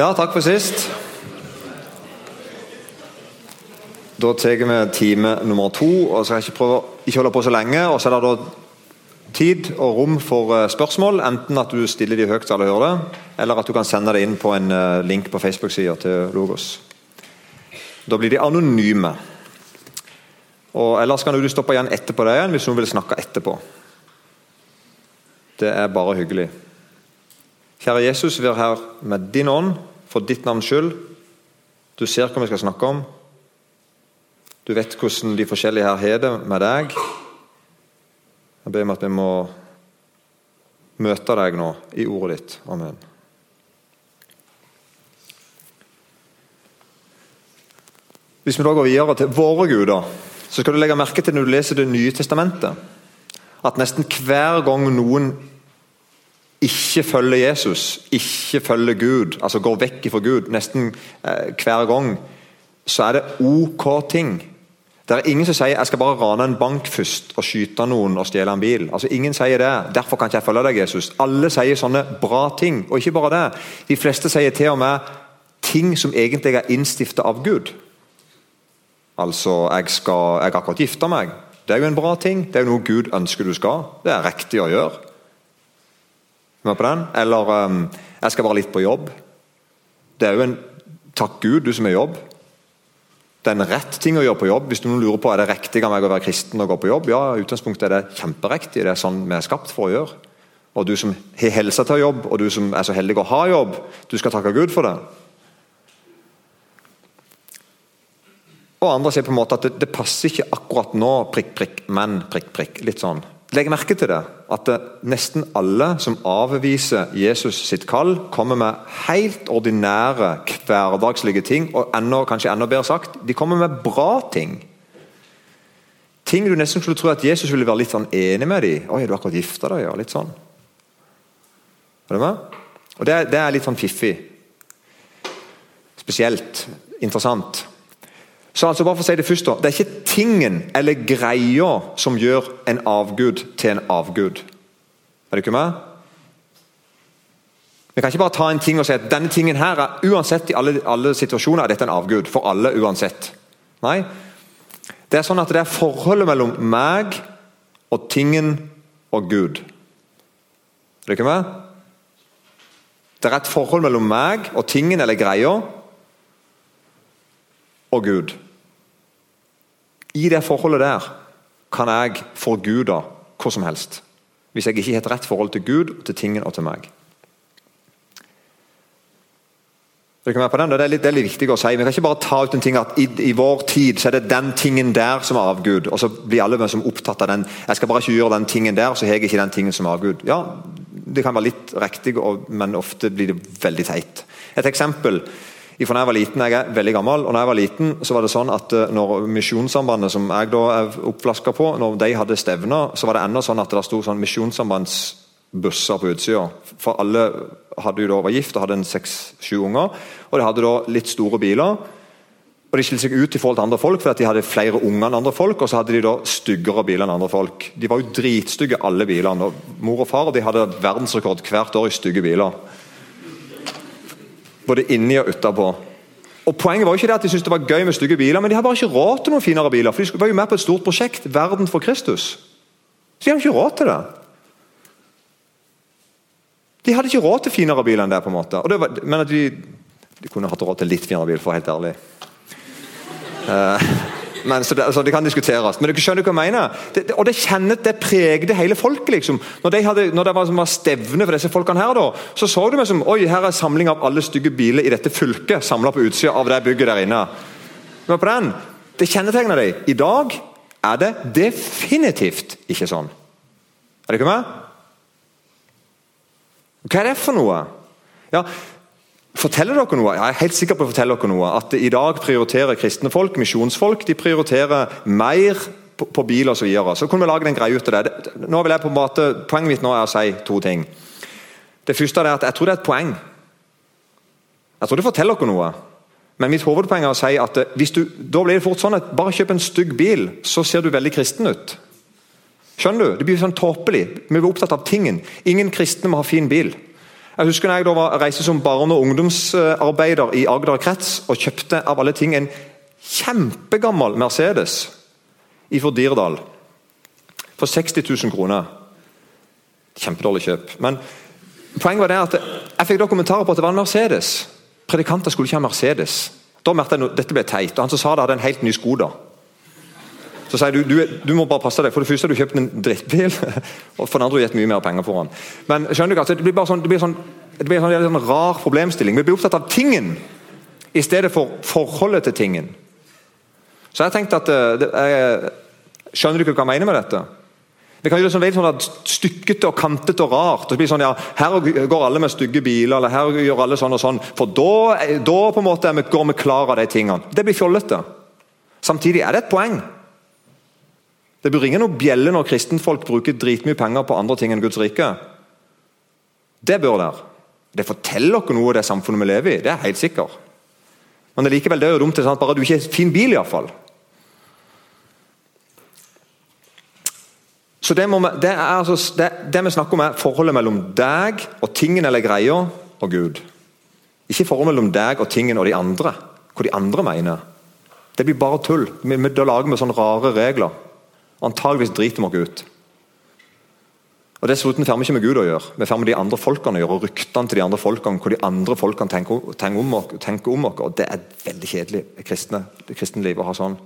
Ja, takk for sist. Da tar vi time nummer to. og så skal ikke prøve ikke holde på så lenge. og så er det da tid og rom for eh, spørsmål. Enten at du stiller de høyt så alle hører det, eller at du kan sende det inn på en eh, link på Facebook-sida til Logos. Da blir de anonyme. Og Ellers kan du stoppe igjen etterpå det igjen hvis noen vil snakke etterpå. Det er bare hyggelig. Kjære Jesus, vi er her med din ånd, for ditt navns skyld. Du ser hva vi skal snakke om. Du vet hvordan de forskjellige her har det med deg. Jeg ber om at vi må møte deg nå i ordet ditt. Amen. Hvis vi da går videre til våre guder, så skal du legge merke til når du leser Det nye testamentet, at nesten hver gang noen ikke følger Jesus, ikke følger Gud, altså går vekk fra Gud, nesten eh, hver gang, så er det ok ting. Det er ingen som sier jeg skal bare rane en bank først og skyte noen og stjele en bil. Altså Ingen sier det. Derfor kan ikke jeg følge deg, Jesus. Alle sier sånne bra ting. Og ikke bare det. De fleste sier til og med ting som egentlig er innstifta av Gud. Altså, jeg, skal, jeg har akkurat gifta meg. Det er jo en bra ting. Det er jo noe Gud ønsker du skal. Det er riktig å gjøre. Eller um, jeg skal bare litt på jobb. Det er jo en Takk Gud, du som er i jobb. Det er en rett ting å gjøre på jobb. Hvis noen lurer på er det riktig av meg å være kristen og gå på jobb, ja, i utgangspunktet er det kjemperiktig. Det er sånn vi er skapt for å gjøre. Og du som har helsa til jobb, og du som er så heldig å ha jobb, du skal takke Gud for det. Og andre sier på en måte at det, det passer ikke akkurat nå, prikk, prikk, men prikk, prikk. Litt sånn. Legg merke til det, at nesten alle som avviser Jesus sitt kall, kommer med helt ordinære, hverdagslige ting, og enda, kanskje enda bedre sagt, de kommer med bra ting. Ting du nesten skulle tro at Jesus ville være litt sånn enig med dem. 'Oi, du har akkurat gifta deg?' Ja, litt sånn. Er du med? Og det, det er litt sånn fiffig. Spesielt interessant. Så altså bare for å si Det først da, det er ikke tingen eller greia som gjør en avgud til en avgud. Er du ikke med? Vi kan ikke bare ta en ting og si at denne tingen her er uansett i alle, alle situasjoner er dette en avgud. For alle uansett. Nei. Det er sånn at det er forholdet mellom meg og tingen og Gud. Er du ikke med? Det er et forhold mellom meg og tingen eller greia og Gud. I det forholdet der kan jeg forgude hva som helst. Hvis jeg ikke har et rett forhold til Gud, til tingen og til meg. Det er litt, det er litt viktig å si. Vi kan ikke bare ta ut en ting at i, i, vår tid så er det den tingen der som er av Gud. Og så blir alle som opptatt av den. Jeg skal bare ikke gjøre den tingen der, så har jeg ikke den tingen som er av Gud. Ja, Det kan være litt riktig, men ofte blir det veldig teit. Et eksempel fra da jeg var liten, jeg er veldig gammel, og når jeg var liten, så var det sånn at eh, når Misjonssambandet, som jeg da er oppflaska på, når de hadde stevna, så var det enda sånn at det sto sånn misjonssambandsbusser på utsida. For alle hadde jo da var gift og hadde en seks-sju unger, og de hadde da litt store biler. Og De skilte seg ut i forhold til andre folk fordi de hadde flere unger enn andre folk, og så hadde de da styggere biler enn andre folk. De var jo dritstygge, alle bilene. og Mor og far de hadde verdensrekord hvert år i stygge biler både inni og utapå. Og Poenget var jo ikke det at de syntes det var gøy med stygge biler, men de hadde bare ikke råd til noen finere biler. for De var jo med på et stort prosjekt, Verden for Kristus. Så de hadde ikke råd til det. De hadde ikke råd til finere biler enn det. på en måte. Var, men de, de, kunne hatt råd til litt finere bil, for å være helt ærlig. Uh, men, så, det, så det kan diskuteres. Men dere skjønner hva jeg mener? Det, det, og det kjennet, det pregde hele folket. liksom. Når, de hadde, når det var, var, stevne for disse folkene her, da, så så du meg som Oi, her er samling av alle stygge biler i dette fylket samla på utsida av det bygget der inne. Men på den, Det kjennetegner de. I dag er det definitivt ikke sånn. Er dere med? Hva er det for noe? Ja, Forteller dere noe? Jeg er helt sikker på å fortelle dere noe. At I dag prioriterer kristne folk, misjonsfolk, de prioriterer mer på, på bil osv. Så, videre. så kunne vi lage en greie ut av det. Nå vil jeg på en måte, Poenget mitt nå er å si to ting. Det første er at jeg tror det er et poeng. Jeg tror det forteller dere noe. Men mitt hovedpoeng er å si at eh, hvis du, da blir det fort sånn at bare kjøp en stygg bil, så ser du veldig kristen ut. Skjønner du? Det blir sånn tåpelig. Vi er opptatt av tingen. Ingen kristne må ha fin bil. Jeg husker når jeg da var, reiste som barne- og ungdomsarbeider i Agder krets og kjøpte av alle ting en kjempegammel Mercedes fra Dirdal for 60 000 kroner. Kjempedårlig kjøp. Men poenget var det at jeg fikk da kommentarer på at det var en Mercedes. Predikanter skulle ikke ha Mercedes. Da merket jeg at dette ble teit. og Han som sa det, hadde en helt ny Skoda. Så sier du, du, du må bare passe deg. For det første har du kjøpt en drittbil, og for det andre har du gitt mye mer penger for den. Men skjønner du ikke, det blir bare sånn, det blir sånn, det blir sånn, sånn rar problemstilling. Vi blir opptatt av tingen i stedet for forholdet til tingen. Så jeg tenkte at eh, det, jeg, Skjønner du ikke hva jeg mener med dette? Det kan gjøre det sånn, sånn stykkete og kantete og rart. og så blir det sånn, ja, Her går alle med stygge biler, eller her gjør alle sånn og sånn. For da, da på en måte går vi klar av de tingene. Det blir fjollete. Samtidig er det et poeng. Det bør ringe noen bjelle når kristenfolk bruker dritmye penger på andre ting enn Guds rike. Det bør der. Det forteller oss noe av det samfunnet vi lever i. det er helt sikkert. Men det er likevel det er jo dumt sant? bare du ikke har fin bil, iallfall. Så det, vi, det, altså, det, det, vi snakker om, er forholdet mellom deg og tingen eller greia og Gud. Ikke forholdet mellom deg og tingen og de andre. Hva de andre mener. Det blir bare tull. Da lager vi sånne rare regler. Antageligvis driter vi oss ut. Og Dessuten får vi ikke med Gud å gjøre, vi får med de andre folkene å gjøre, og ryktene til de andre folkene, hvor de andre folkene tenker, om, oss, tenker om oss. og Det er veldig kjedelig i kristne, det kristne livet å ha sånn.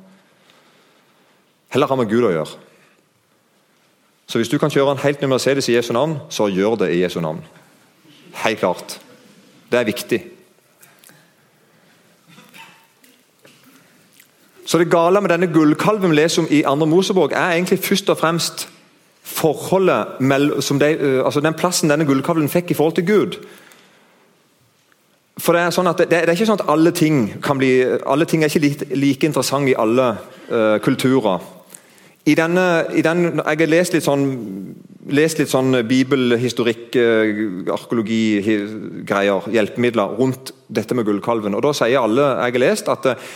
Heller har med Gud å gjøre. Så hvis du kan kjøre en helt ny Mercedes i Jesu navn, så gjør det i Jesu navn. Helt klart. Det er viktig. Så Det gale med denne gullkalven vi leser om i andre Mosebok, er egentlig først og fremst forholdet de, eh, altså den plassen denne gullkalven fikk i forhold til Gud. For Det er sånn at det, det er ikke sånn at alle ting kan bli, alle ting er ikke like, like interessante i alle uh, kulturer. I denne, i den, jeg har lest litt sånn, lest litt sånn bibelhistorikk, uh, arkeologi-greier, hjelpemidler rundt dette med gullkalven. og Da sier alle jeg har lest at uh,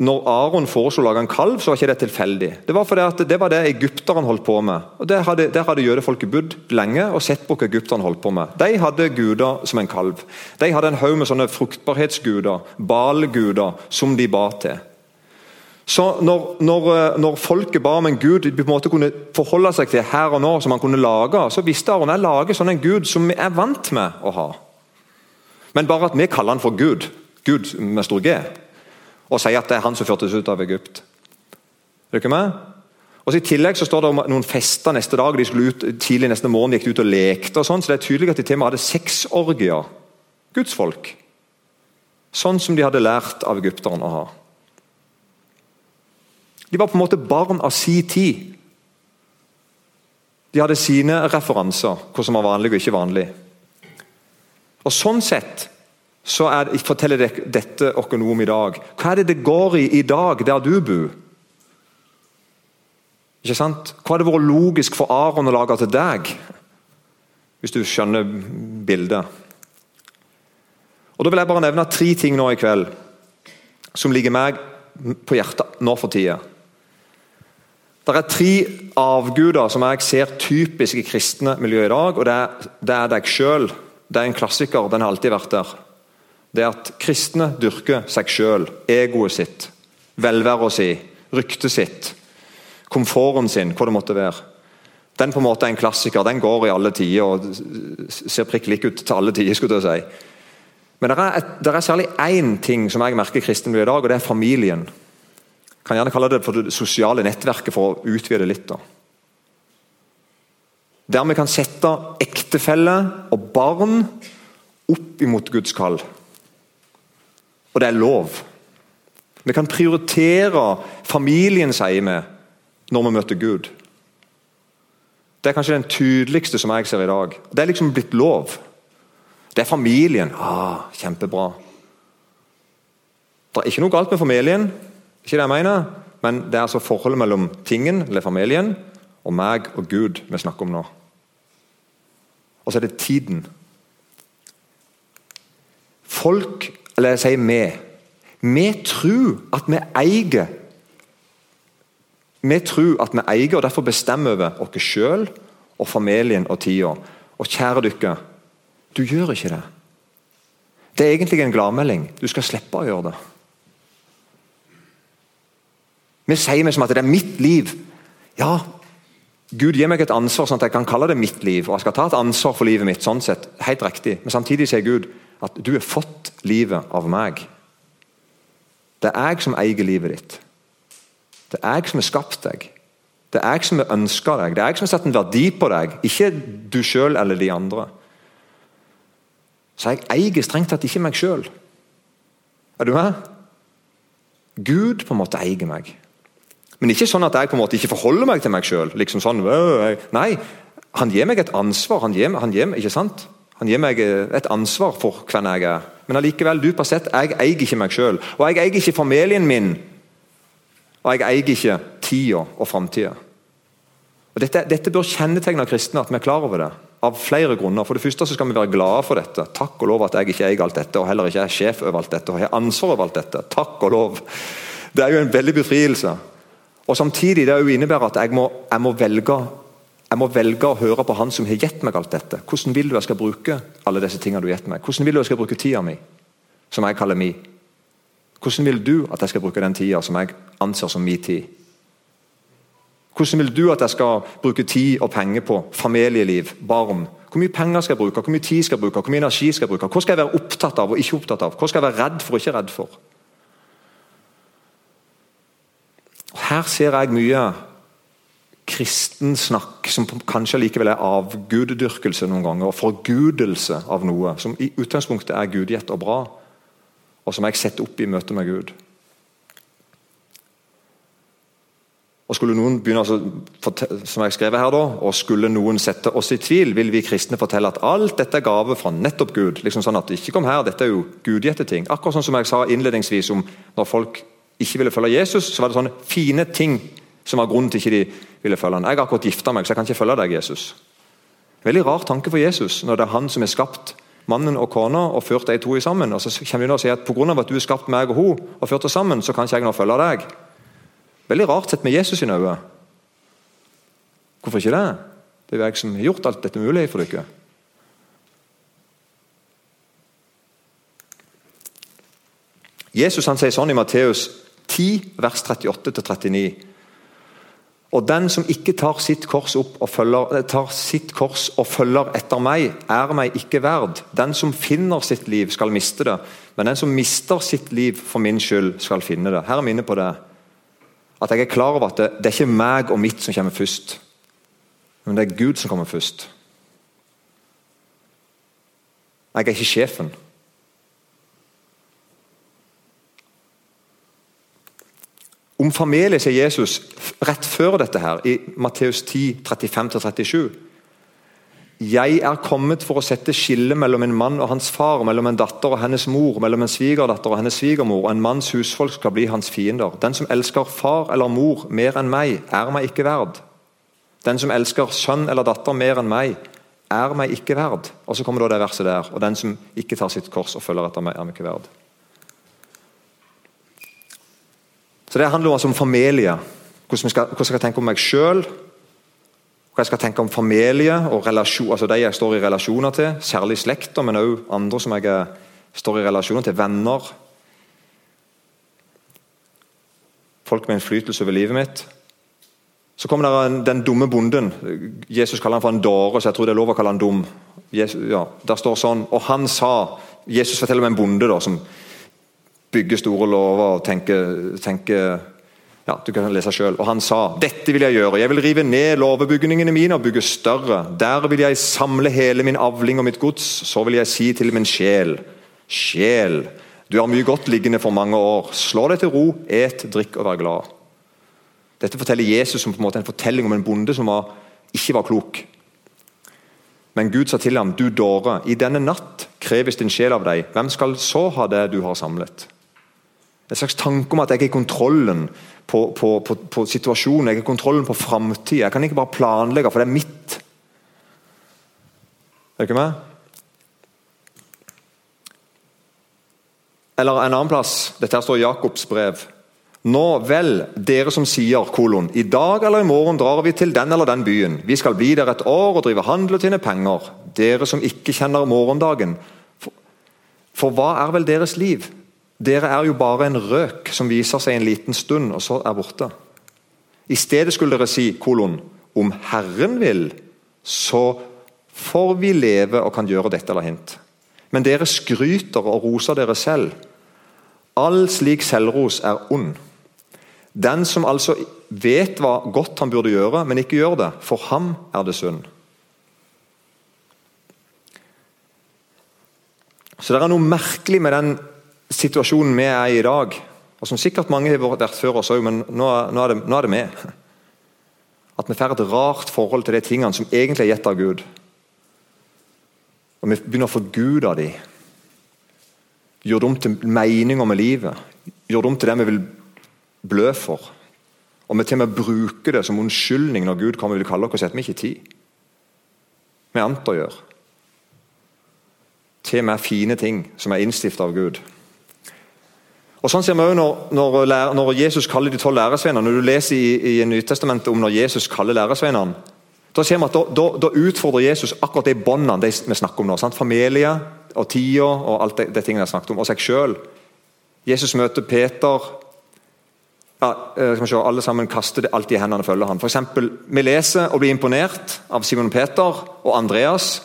når Aron foreslo å lage en kalv, så var ikke det tilfeldig. Det var fordi at det var det egypterne holdt på med. Og Der hadde, hadde jødefolket bodd lenge og sett på hva egypterne holdt på med. De hadde guder som en kalv. De hadde en haug med sånne fruktbarhetsguder, balguder, som de ba til. Så når, når, når, folket ba om en gud de på en måte kunne forholde seg til her og nå, som han kunne lage, så visste Aron jeg lager sånn en gud som vi er vant med å ha. Men bare at vi kaller han for Gud. Gud med stor G og sier at det er han som førte oss ut av Egypt. Er dere med? Og så I tillegg så står det om noen fester neste dag. de skulle ut Tidlig neste morgen gikk de ut og lekte. og sånn, så Det er tydelig at de til og med hadde sexorgier. Gudsfolk. Sånn som de hadde lært av egypterne å ha. De var på en måte barn av si tid. De hadde sine referanser, hva som var vanlig og ikke vanlig. Og Sånn sett så er, forteller dette oss noe om i dag. Hva er det det går i i dag, der du bor? Ikke sant? Hva hadde vært logisk for Aron å lage til deg? Hvis du skjønner bildet. Og Da vil jeg bare nevne tre ting nå i kveld som ligger meg på hjertet nå for tida. Det er tre avguder som jeg ser typisk i kristne miljø i dag. og Det er, det er deg sjøl. Det er en klassiker. Den har alltid vært der det er at kristne dyrker seg sjøl, egoet sitt, velværet si, ryktet sitt, komforten sin, hva det måtte være. Den på en måte er en klassiker. Den går i alle tider og ser prikk lik ut til alle tider. skulle jeg si. Men det er, et, det er særlig én ting som jeg merker kristen blir i dag, og det er familien. Jeg kan gjerne kalle det for det sosiale nettverket for å utvide litt. da. Der vi kan sette ektefelle og barn opp imot Guds kall. Og det er lov. Vi kan prioritere familien, sier vi, når vi møter Gud. Det er kanskje den tydeligste som jeg ser i dag. Det er liksom blitt lov. Det er familien. Ah, kjempebra. Det er ikke noe galt med familien, ikke det jeg mener, men det er altså forholdet mellom tingen, eller familien, og meg og Gud vi snakker om nå. Og så er det tiden. Folk eller jeg sier vi. Vi tror at vi eier Vi tror at vi eier og derfor bestemmer over oss sjøl og familien og tida. Og kjære dere, Du gjør ikke det. Det er egentlig en gladmelding. Du skal slippe å gjøre det. Vi sier liksom at det er mitt liv. Ja, Gud gir meg et ansvar sånn at jeg kan kalle det mitt liv, og jeg skal ta et ansvar for livet mitt. sånn sett, helt riktig. Men samtidig sier Gud at du har fått livet av meg. Det er jeg som eier livet ditt. Det er jeg som har skapt deg. Det er jeg som har ønska deg. Det er jeg som har satt en verdi på deg, ikke du sjøl eller de andre. Så jeg eier strengt tatt ikke meg sjøl. Er du med? Gud på en måte eier meg. Men ikke sånn at jeg på en måte ikke forholder meg til meg sjøl. Liksom sånn, nei, han gir meg et ansvar. Han gir, han gir, ikke sant? Han gir meg eh, et ansvar for hvem jeg er. Men allikevel, du sett, jeg eier ikke meg sjøl. Og jeg eier ikke familien min. Og jeg eier ikke tida og framtida. Dette, dette, bør kjennetegne kristne, at vi er klar over det. Av flere grunner. For det første så skal vi være glade for dette. Takk og lov at jeg ikke eier alt dette, og heller ikke er sjef over alt dette og har ansvar over alt dette. Takk og lov. Det er jo en veldig befrielse. Og Samtidig det innebærer at jeg må, jeg, må velge, jeg må velge å høre på Han som har gitt meg alt dette. Hvordan vil du jeg skal bruke alle disse tingene du har gitt meg? Hvordan vil du jeg skal bruke tida mi, som jeg kaller mi? Hvordan vil du at jeg skal bruke den tida som jeg anser som min tid? Hvordan vil du at jeg skal bruke tid og penger på familieliv, barn? Hvor mye penger skal jeg bruke, hvor mye tid skal jeg bruke, hvor mye energi skal jeg bruke? Hva skal jeg være opptatt av og ikke opptatt av? Hva skal jeg være redd for og ikke redd for? Her ser jeg mye kristensnakk som kanskje likevel er avgudedyrkelse noen ganger, og forgudelse av noe som i utgangspunktet er gudgitt og bra, og som jeg setter opp i møte med Gud. Og skulle noen begynne, som jeg skrev her da, og skulle noen sette oss i tvil, vil vi kristne fortelle at alt dette er gave fra nettopp Gud. liksom sånn at Ikke kom her, dette er jo gudgitte ting. Akkurat sånn som jeg sa innledningsvis om når folk ikke ville følge Jesus, så var det sånne fine ting som var grunnen til ikke de ville følge han. Jeg har akkurat gifta meg, så jeg kan ikke følge deg, Jesus. Veldig rar tanke for Jesus, når det er han som har skapt mannen og kona og ført de to sammen. og Så kommer de nå og sier at pga. at du har skapt meg og hun og ført oss sammen, så kan ikke jeg nå følge deg. Veldig rart sett med Jesus sine øyne. Hvorfor ikke det? Det er jo jeg som har gjort alt dette mulig for dere. Jesus han sier sånn i Matteus 10, vers 38-39. Og den som ikke tar sitt, følger, eh, tar sitt kors og følger etter meg, er meg ikke verd. Den som finner sitt liv, skal miste det. Men den som mister sitt liv for min skyld, skal finne det. Her er vi på det. At jeg er klar over at det, det er ikke meg og mitt som kommer først. Men det er Gud som kommer først. Jeg er ikke sjefen. Om familie sier Jesus rett før dette her, i Matteus 10, 35-37. Jeg er kommet for å sette skille mellom en mann og hans far, mellom en datter og hennes mor, mellom en svigerdatter og hennes svigermor, og en manns husfolk skal bli hans fiender. Den som elsker far eller mor mer enn meg, er meg ikke verd. Den som elsker sønn eller datter mer enn meg, er meg ikke verd. Og så kommer da det verset der. Og den som ikke tar sitt kors og følger etter meg, er meg ikke verd. Så Det handler altså om familie. Hvordan jeg skal, hvordan jeg skal tenke om meg sjøl. Hva jeg skal tenke om familie og relasjon, altså de jeg står i relasjoner til. Særlig slekter, men òg andre som jeg står i relasjoner til. Venner. Folk med innflytelse over livet mitt. Så kommer der den dumme bonden. Jesus kaller han for en dåre, så jeg tror det er lov å kalle han dum. Jesus, ja, der står sånn, Og han sa Jesus forteller om en bonde da, som bygge store lover og tenke, tenke ja, Du kan lese selv. Og han sa dette vil jeg gjøre. Jeg vil rive ned låvebygningene mine og bygge større. Der vil jeg samle hele min avling og mitt gods. Så vil jeg si til min sjel Sjel, du har mye godt liggende for mange år. Slå deg til ro, et, drikk og vær glad. Dette forteller Jesus som på en måte en fortelling om en bonde som var, ikke var klok. Men Gud sa til ham, du dåre, i denne natt kreves din sjel av deg. Hvem skal så ha det du har samlet? En slags tanke om at jeg er kontrollen på, på, på, på situasjonen, jeg er kontrollen på framtida. Jeg kan ikke bare planlegge, for det er mitt. Er du ikke med? Eller en annen plass. Dette står i Jakobs brev. Nå vel, dere som sier, kolon, i dag eller i morgen drar vi til den eller den byen. Vi skal bli der et år og drive handel og tjene penger. Dere som ikke kjenner morgendagen. For, for hva er vel deres liv? Dere er jo bare en røk som viser seg en liten stund, og så er borte. I stedet skulle dere si, kolon, om Herren vil, så får vi leve og kan gjøre dette eller hint. Men dere skryter og roser dere selv. All slik selvros er ond. Den som altså vet hva godt han burde gjøre, men ikke gjør det, for ham er det synd. Så det er noe merkelig med den situasjonen vi er i i dag, og som sikkert mange har vært før oss òg, men nå, er det, nå er det med. At vi får et rart forhold til de tingene som egentlig er gitt av Gud. Og vi begynner å forgude dem. Gjøre dem til meninger med livet. Gjøre dem til det vi vil blø for. Og vi til og med bruker det som unnskyldning når Gud kommer og vil kalle oss, at vi ikke tid. Vi anter å gjøre. Til og med fine ting som er innstiftet av Gud. Og Sånn ser vi også når, når, når Jesus kaller de tolv læresveinene. Når du leser i, i Nytestamentet om når Jesus kaller læresveinene, da ser vi at da, da, da utfordrer Jesus akkurat de båndene vi snakker om nå. Sant? Familie og tida og alt det, det tingene jeg snakket om, og seg sjøl. Jesus møter Peter. Ja, eh, se, Alle sammen kaster det alltid i hendene og følger han. For eksempel, vi leser og blir imponert av Simon Peter og Andreas.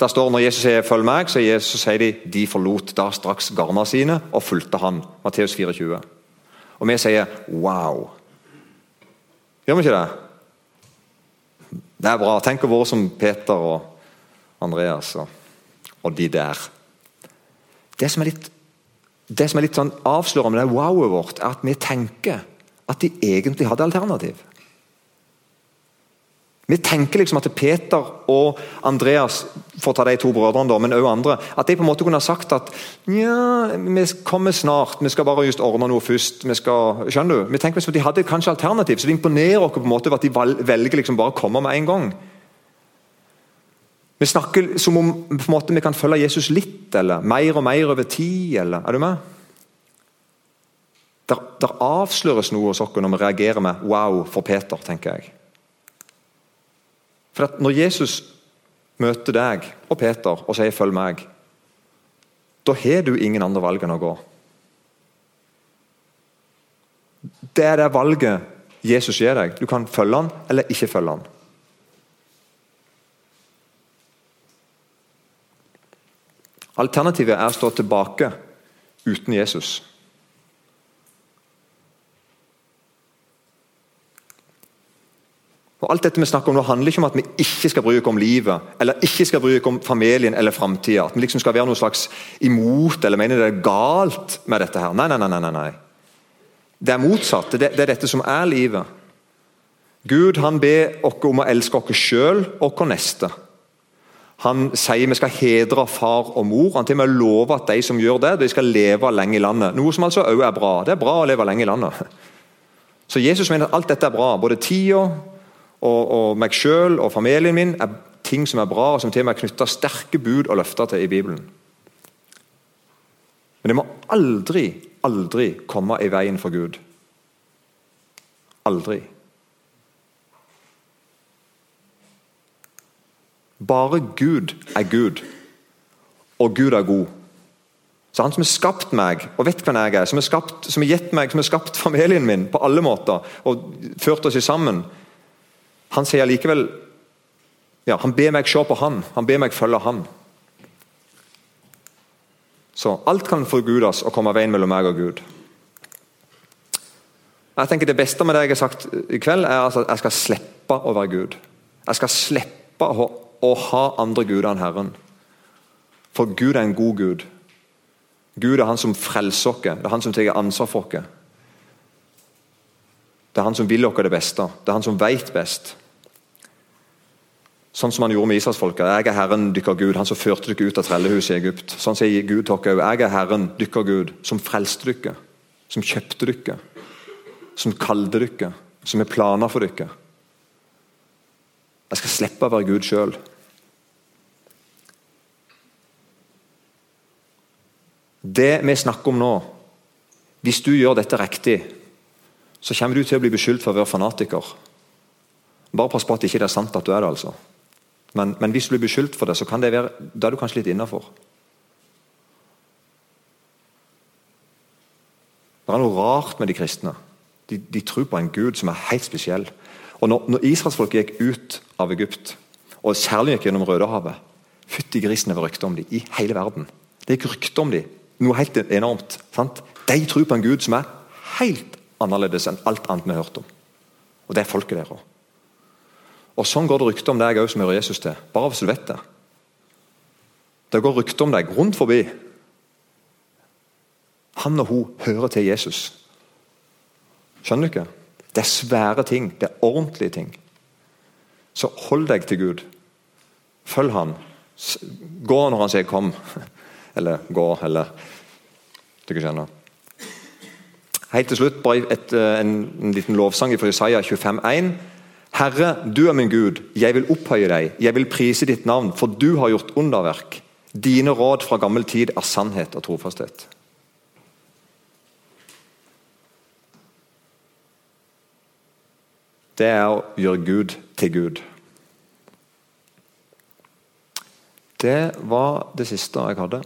Der står Når Jesus sier 'følg meg', så, Jesus, sier de de forlot da straks garna sine og fulgte han. Matteus 24. Og vi sier 'wow'. Gjør vi ikke det? Det er bra. Tenk å være som Peter og Andreas og, og de der. Det som er litt, det som er litt sånn avslørende med det wowet vårt, er at vi tenker at de egentlig hadde alternativ. Vi tenker liksom at Peter og Andreas for å ta de to brødrene da, men også andre, at de på en måte kunne ha sagt at ja, vi kommer snart, vi skal bare just ordne noe først. vi skal, skjønner du? Vi tenker liksom at De hadde kanskje alternativ, så det imponerer oss på en måte at de velger liksom bare å komme med en gang. Vi snakker som om på en måte vi kan følge Jesus litt, eller mer og mer over tid. eller, Er du med? Der, der avsløres noe hos oss når vi reagerer med 'wow' for Peter, tenker jeg. For at Når Jesus møter deg og Peter og sier 'følg meg', da har du ingen andre valg enn å gå. Det er det valget Jesus gir deg. Du kan følge han eller ikke følge han. Alternativet er å stå tilbake uten Jesus. Og Alt dette vi snakker om nå handler ikke om at vi ikke skal bry oss om livet, eller ikke skal bry oss om familien eller framtida. At vi liksom skal være noe slags imot eller mener det er galt med dette. her. Nei, nei, nei. nei, nei. Det er motsatt. Det, det er dette som er livet. Gud han ber oss om å elske oss sjøl og vår neste. Han sier vi skal hedre far og mor. Han til og med lover at de som gjør det, de skal leve lenge i landet. Noe som altså òg er bra. Det er bra å leve lenge i landet. Så Jesus mener at alt dette er bra. Både tida og, og meg sjøl og familien min er ting som er bra, og som til og med er knytta sterke bud og løfter til i Bibelen. Men det må aldri, aldri komme i veien for Gud. Aldri. Bare Gud er Gud, og Gud er god. Så Han som har skapt meg og vet hvem jeg er, som har, gitt meg, som har skapt familien min på alle måter og ført oss sammen, han sier likevel ja, Han ber meg se på han, han ber meg følge han. Så alt kan forgudes og komme veien mellom meg og Gud. Jeg tenker Det beste med det jeg har sagt i kveld, er altså at jeg skal slippe å være Gud. Jeg skal slippe å, å ha andre guder enn Herren. For Gud er en god Gud. Gud er han som frelser oss, det er han som tar ansvar for oss. Det er han som vil oss det beste. Det er han som vet best. Sånn som han gjorde med Israelsfolket. Jeg er Herren dykker Gud, han som førte dere ut av trellehuset i Egypt. Sånn sier Gud til dere Jeg er Herren dykker Gud, som frelste dere, som kjøpte dere, som kalte dere, som har planer for dere. Jeg skal slippe å være Gud sjøl. Det vi snakker om nå, hvis du gjør dette riktig, så kommer du til å bli beskyldt for å være fanatiker. Bare pass på at det ikke er sant at du er det. altså. Men, men hvis du blir beskyldt for det, så kan det være, da er du kanskje litt innafor. Det er noe rart med de kristne. De, de tror på en gud som er helt spesiell. Og Når, når israelsfolket gikk ut av Egypt, og særlig gikk gjennom Rødehavet Fytti grisen det var rykter om dem i hele verden. Det gikk rykter om dem. Noe helt enormt. sant? De tror på en gud som er helt annerledes enn alt annet vi har hørt om. Og det er folket der òg. Og Sånn går det rykte om deg òg, som hører Jesus til. Bare hvis du vet det. Det går rykte om deg rundt forbi. Han og hun hører til Jesus. Skjønner du ikke? Det er svære ting. Det er ordentlige ting. Så hold deg til Gud. Følg Han. Gå når Han sier 'kom'. Eller 'gå', eller Du Dere skjønner. Helt til slutt bare et, eh, en, en, liten lovsang fra Isaiah 25,1. Herre, du er min Gud, jeg vil opphøye deg, jeg vil prise ditt navn, for du har gjort underverk. Dine råd fra gammel tid er sannhet og trofasthet. Det er å gjøre Gud til Gud. Det var det siste jeg hadde.